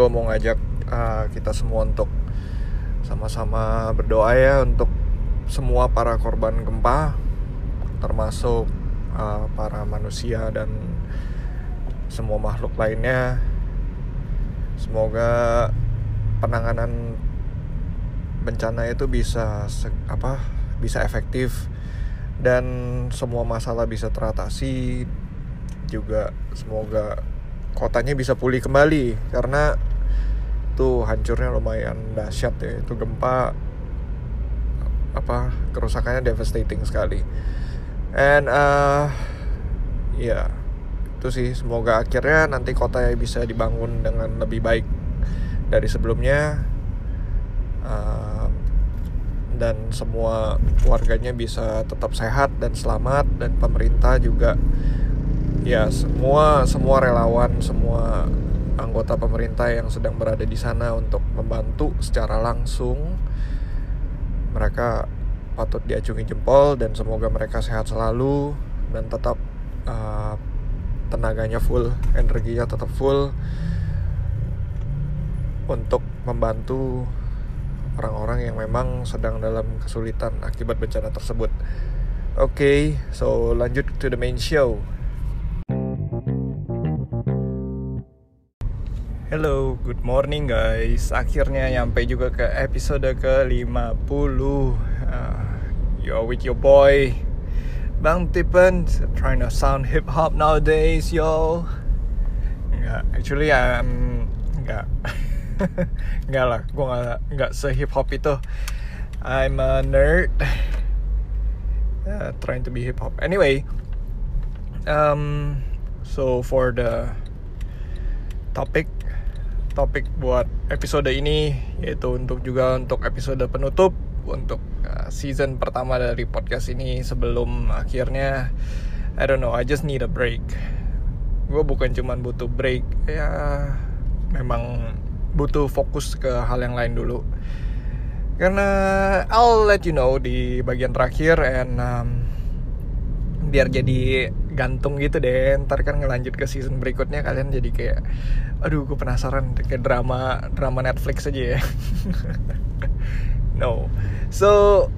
gua mau ngajak uh, kita semua untuk sama-sama berdoa ya untuk semua para korban gempa, termasuk uh, para manusia dan semua makhluk lainnya. Semoga penanganan bencana itu bisa apa bisa efektif dan semua masalah bisa teratasi juga semoga kotanya bisa pulih kembali karena tuh hancurnya lumayan dahsyat ya. Itu gempa apa kerusakannya devastating sekali. And uh, ya itu sih. Semoga akhirnya nanti kotanya bisa dibangun dengan lebih baik dari sebelumnya Uh, dan semua warganya bisa tetap sehat dan selamat dan pemerintah juga ya semua semua relawan semua anggota pemerintah yang sedang berada di sana untuk membantu secara langsung mereka patut diacungi jempol dan semoga mereka sehat selalu dan tetap uh, tenaganya full energinya tetap full untuk membantu orang-orang yang memang sedang dalam kesulitan akibat bencana tersebut. Oke, okay, so lanjut to the main show. Hello, good morning guys. Akhirnya nyampe juga ke episode ke-50. Uh, you're with your boy Bang Tipen trying to sound hip hop nowadays, yo. Enggak, actually I'm enggak. Enggak lah, gue gak, gak se-hip hop itu I'm a nerd uh, Trying to be hip hop Anyway um, So for the Topik Topik buat episode ini Yaitu untuk juga untuk episode penutup Untuk uh, season pertama dari podcast ini Sebelum akhirnya I don't know, I just need a break. Gue bukan cuman butuh break Ya memang butuh fokus ke hal yang lain dulu. Karena I'll let you know di bagian terakhir and um, biar jadi gantung gitu deh. Ntar kan ngelanjut ke season berikutnya kalian jadi kayak aduh gue penasaran. Kayak drama drama Netflix aja ya. No. So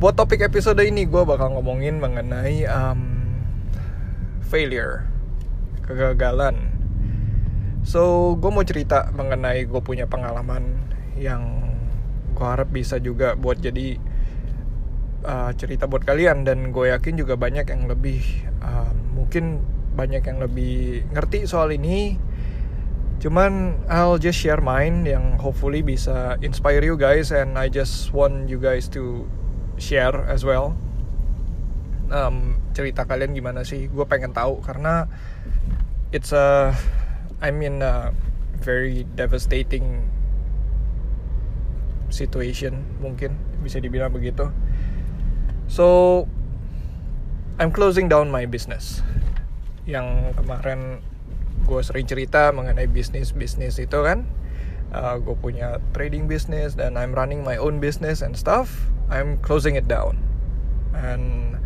buat topik episode ini gue bakal ngomongin mengenai um, failure kegagalan. So, gue mau cerita mengenai gue punya pengalaman yang gue harap bisa juga buat jadi uh, cerita buat kalian dan gue yakin juga banyak yang lebih uh, mungkin banyak yang lebih ngerti soal ini. Cuman I'll just share mine yang hopefully bisa inspire you guys and I just want you guys to share as well. Um, cerita kalian gimana sih? Gue pengen tahu karena it's a I'm in a very devastating situation mungkin bisa dibilang begitu. So I'm closing down my business. Yang kemarin gue sering cerita mengenai bisnis bisnis itu kan. Uh, gue punya trading business dan I'm running my own business and stuff. I'm closing it down. And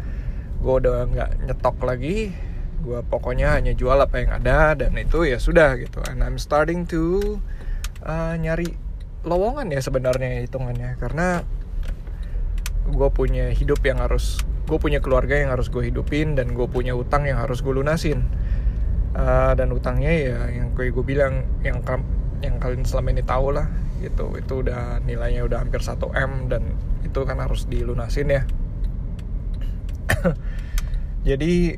gue udah nggak nyetok lagi gue pokoknya hanya jual apa yang ada dan itu ya sudah gitu and I'm starting to uh, nyari lowongan ya sebenarnya hitungannya karena gue punya hidup yang harus gue punya keluarga yang harus gue hidupin dan gue punya utang yang harus gue lunasin. Uh, dan utangnya ya yang kayak gue bilang yang yang kalian selama ini tahu lah gitu. Itu udah nilainya udah hampir 1 m dan itu kan harus dilunasin ya. Jadi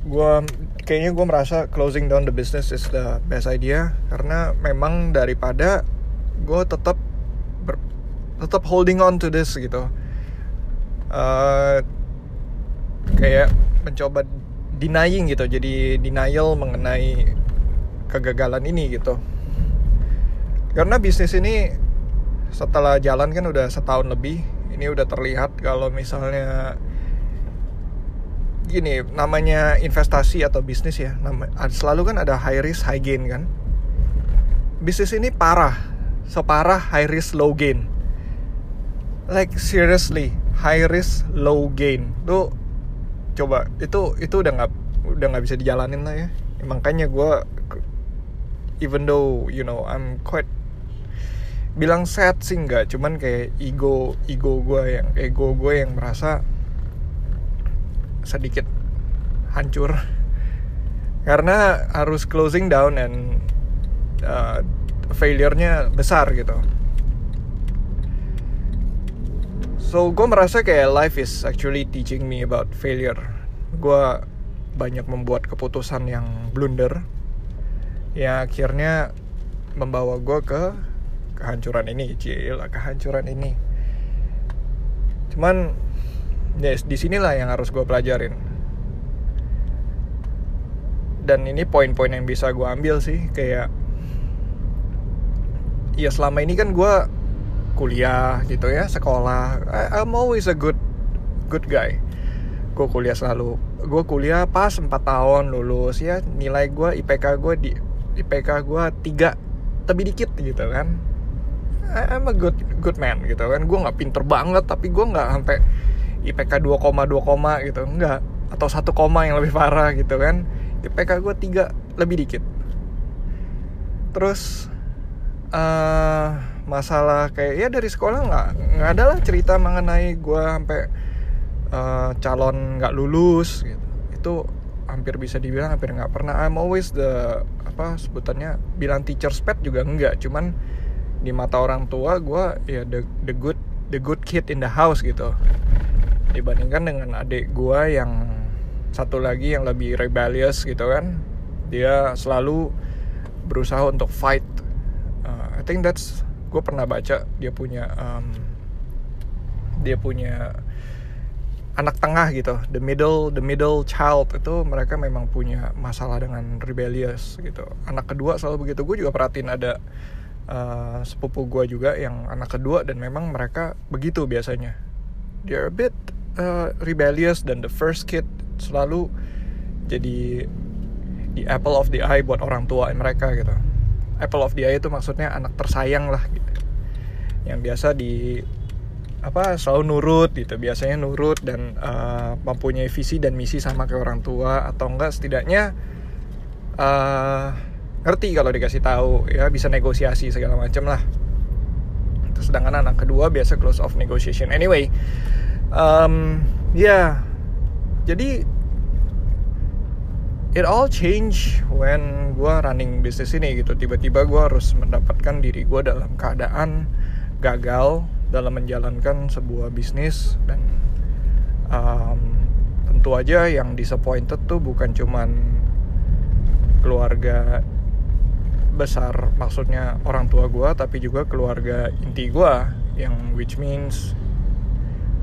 gue kayaknya gue merasa closing down the business is the best idea karena memang daripada gue tetap tetap holding on to this gitu. Uh, kayak mencoba denying gitu. Jadi denial mengenai kegagalan ini gitu. Karena bisnis ini setelah jalan kan udah setahun lebih. Ini udah terlihat kalau misalnya gini namanya investasi atau bisnis ya selalu kan ada high risk high gain kan. Bisnis ini parah separah high risk low gain like seriously high risk low gain. Tuh coba itu itu udah nggak udah nggak bisa dijalanin lah ya. Makanya gue even though you know I'm quite bilang sad sih nggak cuman kayak ego ego gue yang ego gue yang merasa sedikit hancur. Karena harus closing down and uh, failure-nya besar gitu. So gue merasa kayak life is actually teaching me about failure. Gue banyak membuat keputusan yang blunder, ya akhirnya membawa gue ke kehancuran ini, cila kehancuran ini. Cuman, yes, di sinilah yang harus gue pelajarin dan ini poin-poin yang bisa gue ambil sih kayak ya selama ini kan gue kuliah gitu ya sekolah. I, I'm always a good good guy. Gue kuliah selalu gue kuliah pas 4 tahun lulus ya. Nilai gue IPK gue di IPK gue tiga lebih dikit gitu kan. I'm a good good man gitu kan. Gue nggak pinter banget tapi gue nggak sampai IPK 2,2 gitu. Enggak atau satu koma yang lebih parah gitu kan. IPK gue tiga lebih dikit. Terus uh, masalah kayak ya dari sekolah nggak nggak ada lah cerita mengenai gue sampai uh, calon nggak lulus gitu. Itu hampir bisa dibilang hampir nggak pernah. I'm always the apa sebutannya bilang teacher pet juga enggak cuman di mata orang tua gue ya the the good the good kid in the house gitu. Dibandingkan dengan adik gue yang satu lagi yang lebih rebellious gitu kan. Dia selalu berusaha untuk fight. Uh, I think that's gue pernah baca dia punya um, dia punya anak tengah gitu. The middle the middle child itu mereka memang punya masalah dengan rebellious gitu. Anak kedua selalu begitu. Gue juga perhatiin ada uh, sepupu gue juga yang anak kedua dan memang mereka begitu biasanya. They're a bit uh, rebellious dan the first kid selalu jadi di apple of the eye buat orang tua mereka gitu apple of the eye itu maksudnya anak tersayang lah gitu. Yang biasa di apa selalu nurut gitu. Biasanya nurut dan uh, mempunyai visi dan misi sama ke orang tua atau enggak setidaknya uh, ngerti kalau dikasih tahu ya bisa negosiasi segala macam lah. Sedangkan anak kedua biasa close off negotiation. Anyway um, ya. Yeah, jadi it all change when gue running bisnis ini gitu. Tiba-tiba gue harus mendapatkan diri gue dalam keadaan gagal dalam menjalankan sebuah bisnis dan um, tentu aja yang disappointed tuh bukan cuman keluarga besar maksudnya orang tua gue tapi juga keluarga inti gue yang which means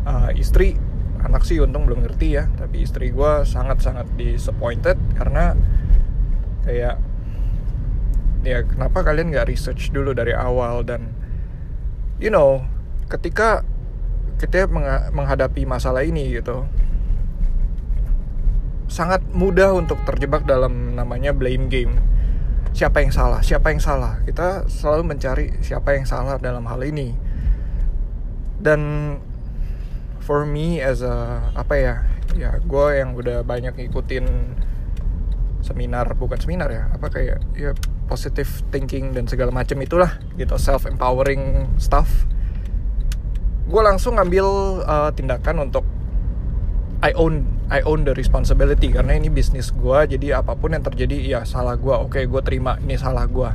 uh, istri anak sih untung belum ngerti ya tapi istri gue sangat-sangat disappointed karena kayak ya kenapa kalian nggak research dulu dari awal dan you know ketika kita menghadapi masalah ini gitu sangat mudah untuk terjebak dalam namanya blame game. Siapa yang salah? Siapa yang salah? Kita selalu mencari siapa yang salah dalam hal ini. Dan for me as a apa ya ya gue yang udah banyak ngikutin seminar bukan seminar ya apa kayak ya positive thinking dan segala macam itulah gitu self empowering stuff. Gue langsung ngambil uh, tindakan untuk I own I own the responsibility karena ini bisnis gue jadi apa pun yang terjadi ya salah gue oke okay, gue terima ini salah gue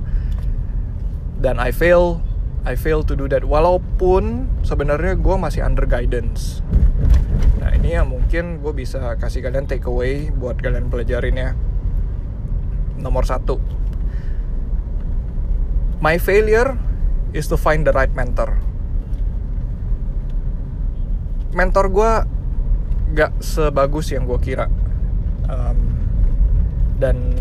dan I fail I fail to do that. Walaupun sebenarnya gue masih under guidance. Nah ini yang mungkin gue bisa kasih kalian take away buat kalian pelajarin ya. Nomor satu. My failure is to find the right mentor. Mentor gue gak sebagus yang gue kira. Um, dan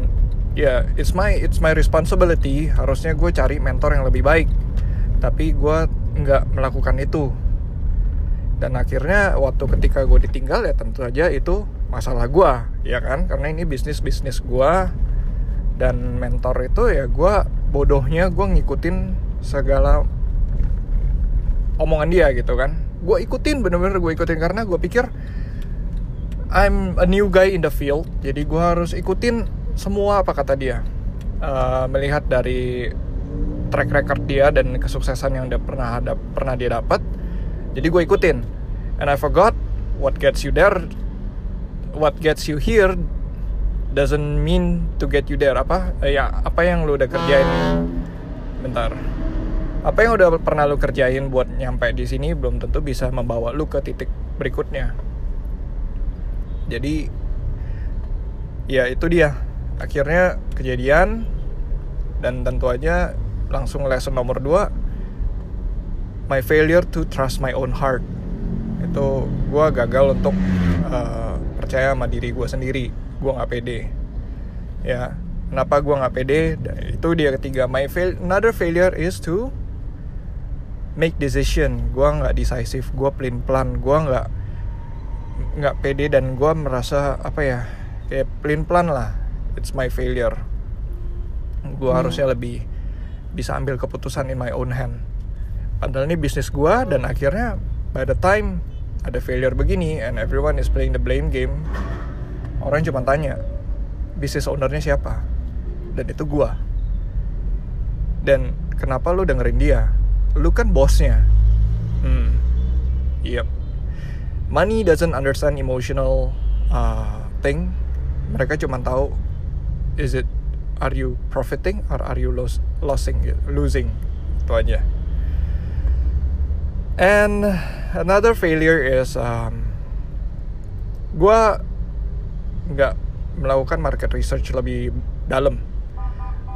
ya yeah, it's my it's my responsibility. Harusnya gue cari mentor yang lebih baik tapi gue nggak melakukan itu. Dan akhirnya waktu ketika gue ditinggal ya tentu saja itu masalah gue ya kan? Karena ini bisnis bisnis gue dan mentor itu ya gue bodohnya gue ngikutin segala omongan dia gitu kan? Gue ikutin bener-bener gue ikutin. Karena gue pikir I'm a new guy in the field. Jadi gue harus ikutin semua apa kata dia. Uh, melihat dari track record dia dan kesuksesan yang dia pernah ada pernah dia dapat. Jadi gue ikutin. And I forgot what gets you there what gets you here doesn't mean to get you there. Apa uh, ya apa yang lu udah kerjain? Bentar. Apa yang udah pernah lu kerjain buat nyampe di sini belum tentu bisa membawa lu ke titik berikutnya. Jadi ya itu dia. Akhirnya kejadian dan tentu aja langsung lesson nomor 2 my failure to trust my own heart. Itu gue gagal untuk uh, percaya sama diri gue sendiri. Gue nggak pede. Ya kenapa gue nggak pede? Itu dia ketiga. My fail another failure is to make decision. Gue nggak decisive. Gue pelin pelan gue nggak nggak pede dan gue merasa apa ya kayak pelin pelan lah. It's my failure. Gue hmm. harusnya lebih bisa ambil keputusan in my own hand. Padahal ini bisnis gue dan akhirnya by the time ada failure begini and everyone is playing the blame game orang cuma tanya bisnis ownernya siapa? Dan itu gue dan kenapa lu dengerin dia? Lu kan bosnya. Hmm. Yep. Money doesn't understand emotional uh, thing. Mereka cuma tahu is it are you profiting or are you los losing losing itu aja. And another failure is um, gue nggak melakukan market research lebih dalam.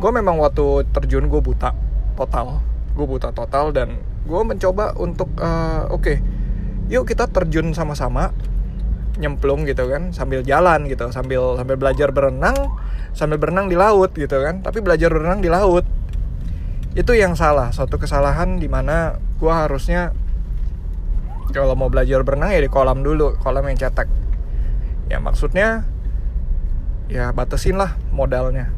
Gue memang waktu terjun gue buta total. Gue buta total dan gue mencoba untuk uh, oke okay, yuk kita terjun sama-sama nyemplung gitu kan sambil jalan gitu sambil sambil belajar berenang sambil berenang di laut gitu kan. Tapi belajar berenang di laut itu yang salah suatu kesalahan di mana gue harusnya kalau mau belajar berenang ya di kolam dulu kolam yang cetek. Ya maksudnya ya batasin lah modalnya.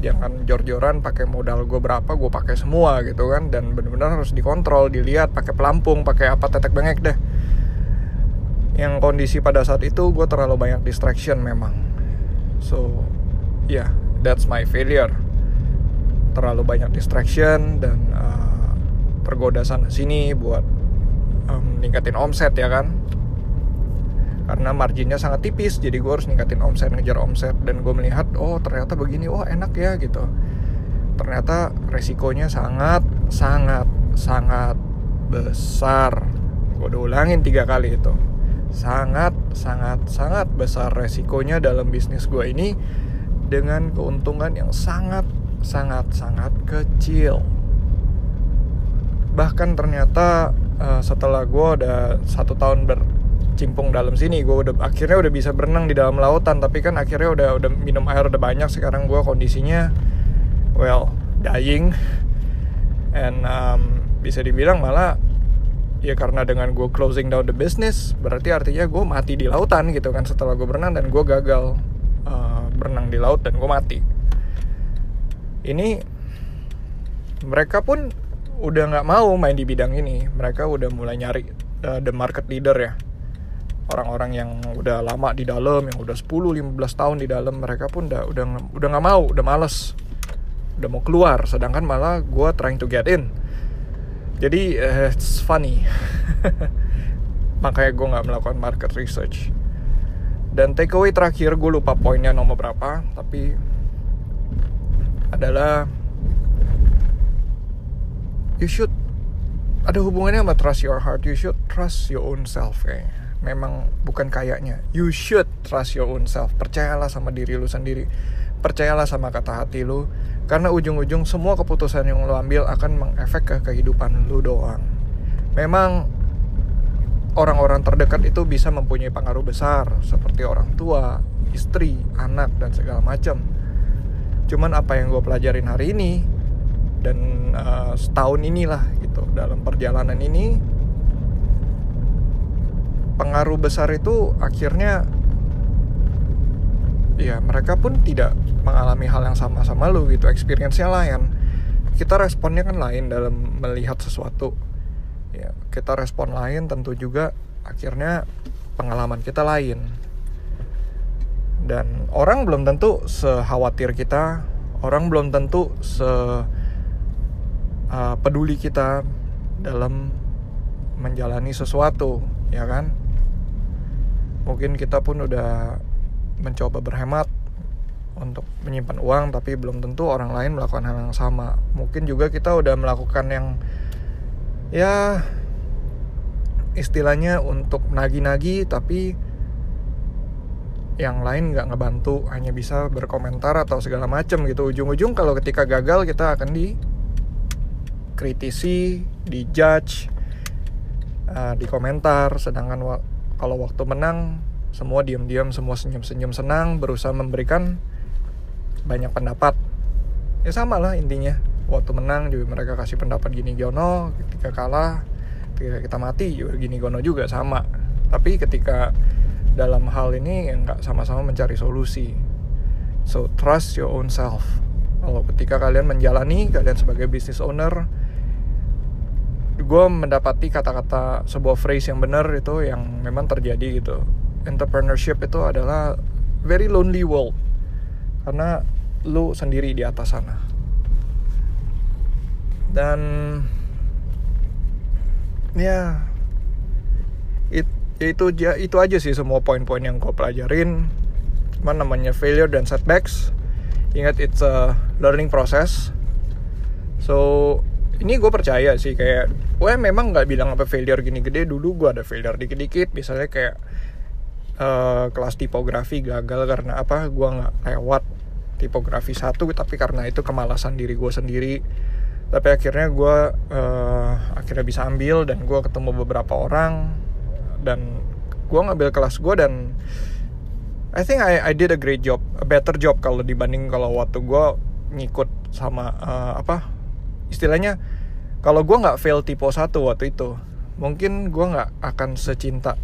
Jangan jor-joran pakai modal gue berapa gue pakai semua gitu kan. Dan benar-benar harus dikontrol dilihat pakai pelampung pakai apa tetek bengek deh. Yang kondisi pada saat itu gue terlalu banyak distraction memang. So yeah that's my failure terlalu banyak distraction dan uh, tergoda sana sini buat um, ningkatin omset ya kan? Karena marginnya sangat tipis jadi gue harus ningkatin omset ngejar omset. Dan gue melihat oh ternyata begini oh enak ya gitu. Ternyata resikonya sangat sangat sangat besar. Gue udah ulangin tiga kali itu. Sangat sangat sangat besar resikonya dalam bisnis gue ini dengan keuntungan yang sangat sangat sangat kecil. Bahkan ternyata uh, setelah gue udah satu tahun bercimpung dalam sini gue udah akhirnya udah bisa berenang di dalam lautan. Tapi kan akhirnya udah udah minum air udah banyak sekarang gue kondisinya well dying. And um, bisa dibilang malah ya karena dengan gue closing down the business berarti artinya gue mati di lautan gitu kan setelah gue berenang dan gue gagal uh, berenang di laut dan gue mati ini mereka pun udah nggak mau main di bidang ini. Mereka udah mulai nyari uh, the market leader ya. Orang-orang yang udah lama di dalam yang udah 10-15 tahun di dalam mereka pun udah udah udah nggak mau udah males. Udah mau keluar sedangkan malah gue trying to get in. Jadi uh, it's funny. Makanya gue nggak melakukan market research. Dan takeaway terakhir gue lupa poinnya nomor berapa tapi adalah you should ada hubungannya sama trust your heart. You should trust your own self kayaknya memang bukan kayaknya. You should trust your own self. Percayalah sama diri lu sendiri. Percayalah sama kata hati lu. Karena ujung-ujung semua keputusan yang lu ambil akan mengefek ke kehidupan lu doang. Memang orang-orang terdekat itu bisa mempunyai pengaruh besar seperti orang tua istri anak dan segala macam cuman apa yang gue pelajarin hari ini dan uh, setahun inilah gitu dalam perjalanan ini pengaruh besar itu akhirnya ya mereka pun tidak mengalami hal yang sama sama lu gitu experience-nya lain. Kita responnya kan lain dalam melihat sesuatu. Ya kita respon lain tentu juga akhirnya pengalaman kita lain dan orang belum tentu sekhawatir kita orang belum tentu se uh, peduli kita dalam menjalani sesuatu ya kan? Mungkin kita pun udah mencoba berhemat untuk menyimpan uang tapi belum tentu orang lain melakukan hal yang sama. Mungkin juga kita udah melakukan yang ya istilahnya untuk nagi-nagi tapi yang lain nggak ngebantu hanya bisa berkomentar atau segala macam gitu. Ujung-ujung kalau ketika gagal kita akan dikritisi dijudge uh, di komentar sedangkan wa kalau waktu menang semua diam-diam semua senyum-senyum senang berusaha memberikan banyak pendapat. Ya sama lah intinya. Waktu menang juga mereka kasih pendapat gini gono ketika kalah ketika kita mati juga gini gono juga sama. Tapi ketika dalam hal ini nggak sama-sama mencari solusi. So trust your own self. Kalau ketika kalian menjalani kalian sebagai business owner gue mendapati kata-kata sebuah phrase yang benar itu yang memang terjadi gitu. Entrepreneurship itu adalah very lonely world. Karena lu sendiri di atas sana. Dan ya it, itu itu aja sih semua poin-poin yang gue pelajarin. Cuman namanya failure dan setbacks. Ingat it's a learning process. So ini gue percaya sih kayak gue memang nggak bilang apa failure gini gede dulu gue ada failure dikit-dikit. Misalnya kayak uh, kelas tipografi gagal karena apa? Gue nggak lewat tipografi satu tapi karena itu kemalasan diri gue sendiri. Tapi akhirnya gue uh, akhirnya bisa ambil dan gue ketemu beberapa orang dan gue ngambil kelas gue dan I think I I did a great job a better job kalau dibanding kalau waktu gue ngikut sama uh, apa istilahnya kalau gue nggak fail tipe satu waktu itu mungkin gue nggak akan secinta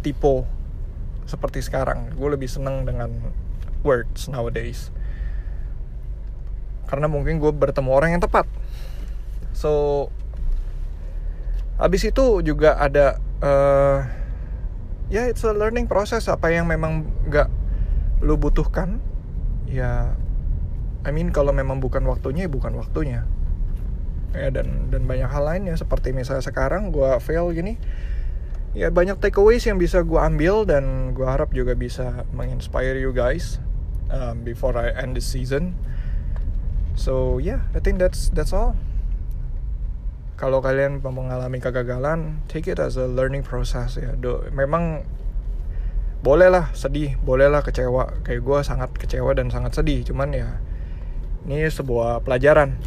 tipe seperti sekarang. Gue lebih seneng dengan words nowadays. Karena mungkin gue bertemu orang yang tepat. So habis itu juga ada uh, ya it's a learning process. Apa yang memang nggak lu butuhkan ya I mean kalau memang bukan waktunya ya bukan waktunya. Ya dan dan banyak hal lainnya. Seperti misalnya sekarang gue fail gini ya banyak takeaways yang bisa gue ambil dan gue harap juga bisa menginspire you guys um, before I end the season. So yeah I think that's that's all kalau kalian mengalami kegagalan take it as a learning process ya Do, memang bolehlah sedih bolehlah kecewa kayak gue sangat kecewa dan sangat sedih cuman ya ini sebuah pelajaran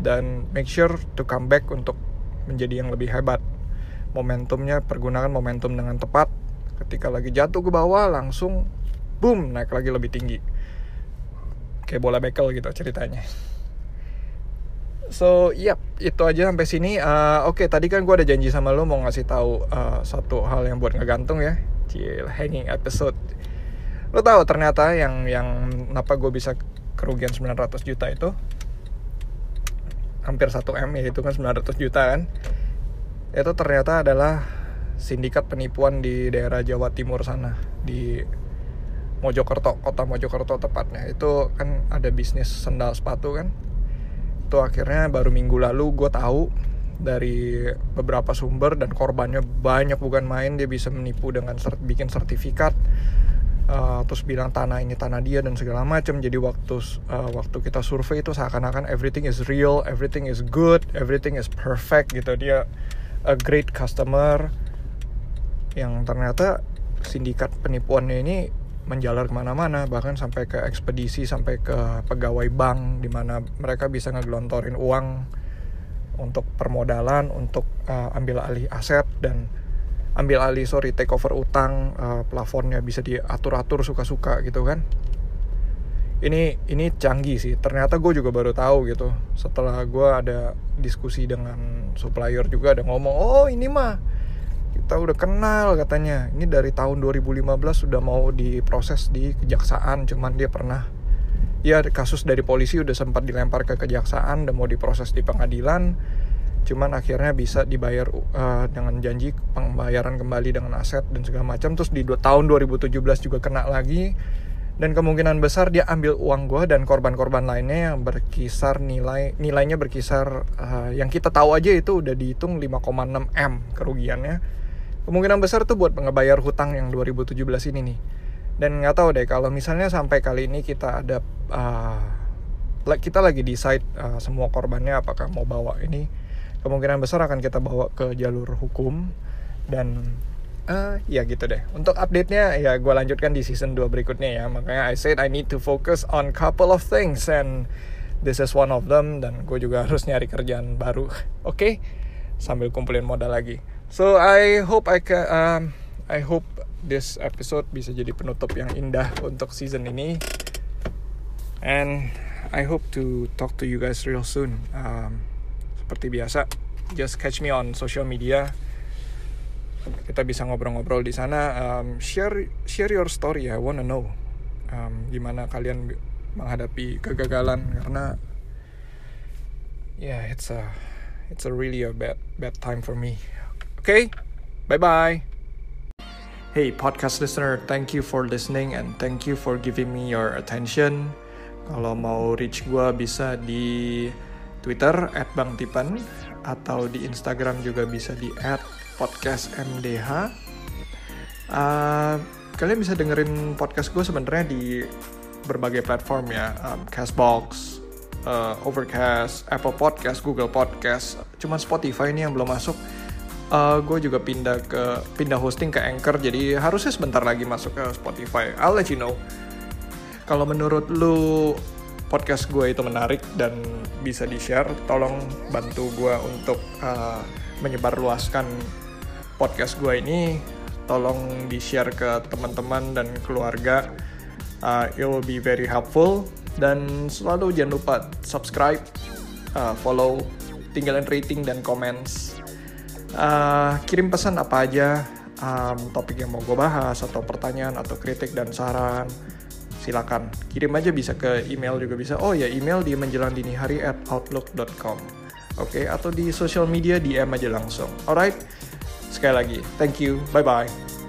dan make sure to come back untuk menjadi yang lebih hebat. Momentumnya pergunakan momentum dengan tepat. Ketika lagi jatuh ke bawah langsung boom naik lagi lebih tinggi. Kayak bola bekel gitu ceritanya. So, yep, itu aja sampai sini. Uh, Oke, okay, tadi kan gue ada janji sama lo mau ngasih tahu uh, satu hal yang buat ngegantung ya. Cil, hanging episode. Lo tahu ternyata yang yang kenapa gue bisa kerugian 900 juta itu hampir 1 M ya itu kan 900 juta kan itu ternyata adalah sindikat penipuan di daerah Jawa Timur sana di Mojokerto kota Mojokerto tepatnya itu kan ada bisnis sendal sepatu kan itu akhirnya baru minggu lalu gue tahu dari beberapa sumber dan korbannya banyak bukan main dia bisa menipu dengan sert bikin sertifikat uh, terus bilang tanah ini tanah dia dan segala macam jadi waktu uh, waktu kita survei itu seakan-akan everything is real everything is good everything is perfect gitu. Dia a great customer yang ternyata sindikat penipuannya ini menjalar ke mana-mana bahkan sampai ke ekspedisi sampai ke pegawai bank di mana mereka bisa ngegelontorin uang untuk permodalan untuk uh, ambil alih aset dan ambil alih sorry take over utang uh, plafonnya bisa diatur-atur suka-suka gitu kan. Ini ini canggih sih. Ternyata gue juga baru tahu gitu. Setelah gue ada diskusi dengan supplier juga ada ngomong oh ini mah kita udah kenal katanya. Ini dari tahun 2015 sudah mau diproses di kejaksaan cuman dia pernah ya kasus dari polisi udah sempat dilempar ke kejaksaan dan mau diproses di pengadilan cuman akhirnya bisa dibayar uh, dengan janji pembayaran kembali dengan aset dan segala macam. Terus di tahun 2017 juga kena lagi. Dan kemungkinan besar dia ambil uang gue dan korban-korban lainnya yang berkisar nilai nilainya berkisar uh, yang kita tahu aja itu udah dihitung 5,6 m kerugiannya kemungkinan besar tuh buat ngebayar hutang yang 2017 ini nih. Dan nggak tahu deh kalau misalnya sampai kali ini kita ada uh, kita lagi decide uh, semua korbannya apakah mau bawa ini kemungkinan besar akan kita bawa ke jalur hukum. Dan uh, ya gitu deh. Untuk update-nya ya gue lanjutkan di season 2 berikutnya ya. Makanya I said I need to focus on couple of things and this is one of them. Dan gue juga harus nyari kerjaan baru. Oke? Okay? sambil kumpulin modal lagi so I hope I can um, I hope this episode bisa jadi penutup yang indah untuk season ini. And I hope to talk to you guys real soon. Um, seperti biasa just catch me on social media. Kita bisa ngobrol-ngobrol di sana. Um, share share your story. I wanna know um, gimana kalian menghadapi kegagalan. Karena yeah it's a it's a really a bad bad time for me okay bye bye hey podcast listener thank you for listening and thank you for giving me your attention kalau mau reach gue bisa di Twitter @bangtipan atau di Instagram juga bisa di podcast MDH. Uh, kalian bisa dengerin podcast gue sebenarnya di berbagai platform ya, um, Castbox, uh, Overcast, Apple Podcast, Google Podcast. Cuma Spotify ini yang belum masuk. Uh, gue juga pindah ke pindah hosting ke Anchor, jadi harusnya sebentar lagi masuk ke Spotify. I'll let you know. Kalau menurut lu podcast gue itu menarik dan bisa di share, tolong bantu gue untuk uh, menyebarluaskan podcast gue ini tolong di share ke teman-teman dan keluarga uh, it will be very helpful dan selalu jangan lupa subscribe uh, follow tinggalin rating dan comments uh, kirim pesan apa aja um, topik yang mau gue bahas atau pertanyaan atau kritik dan saran silakan kirim aja bisa ke email juga bisa oh ya email di menjelang dini hari at outlook.com oke okay? atau di social media DM aja langsung alright Sekali lagi, thank you, bye bye.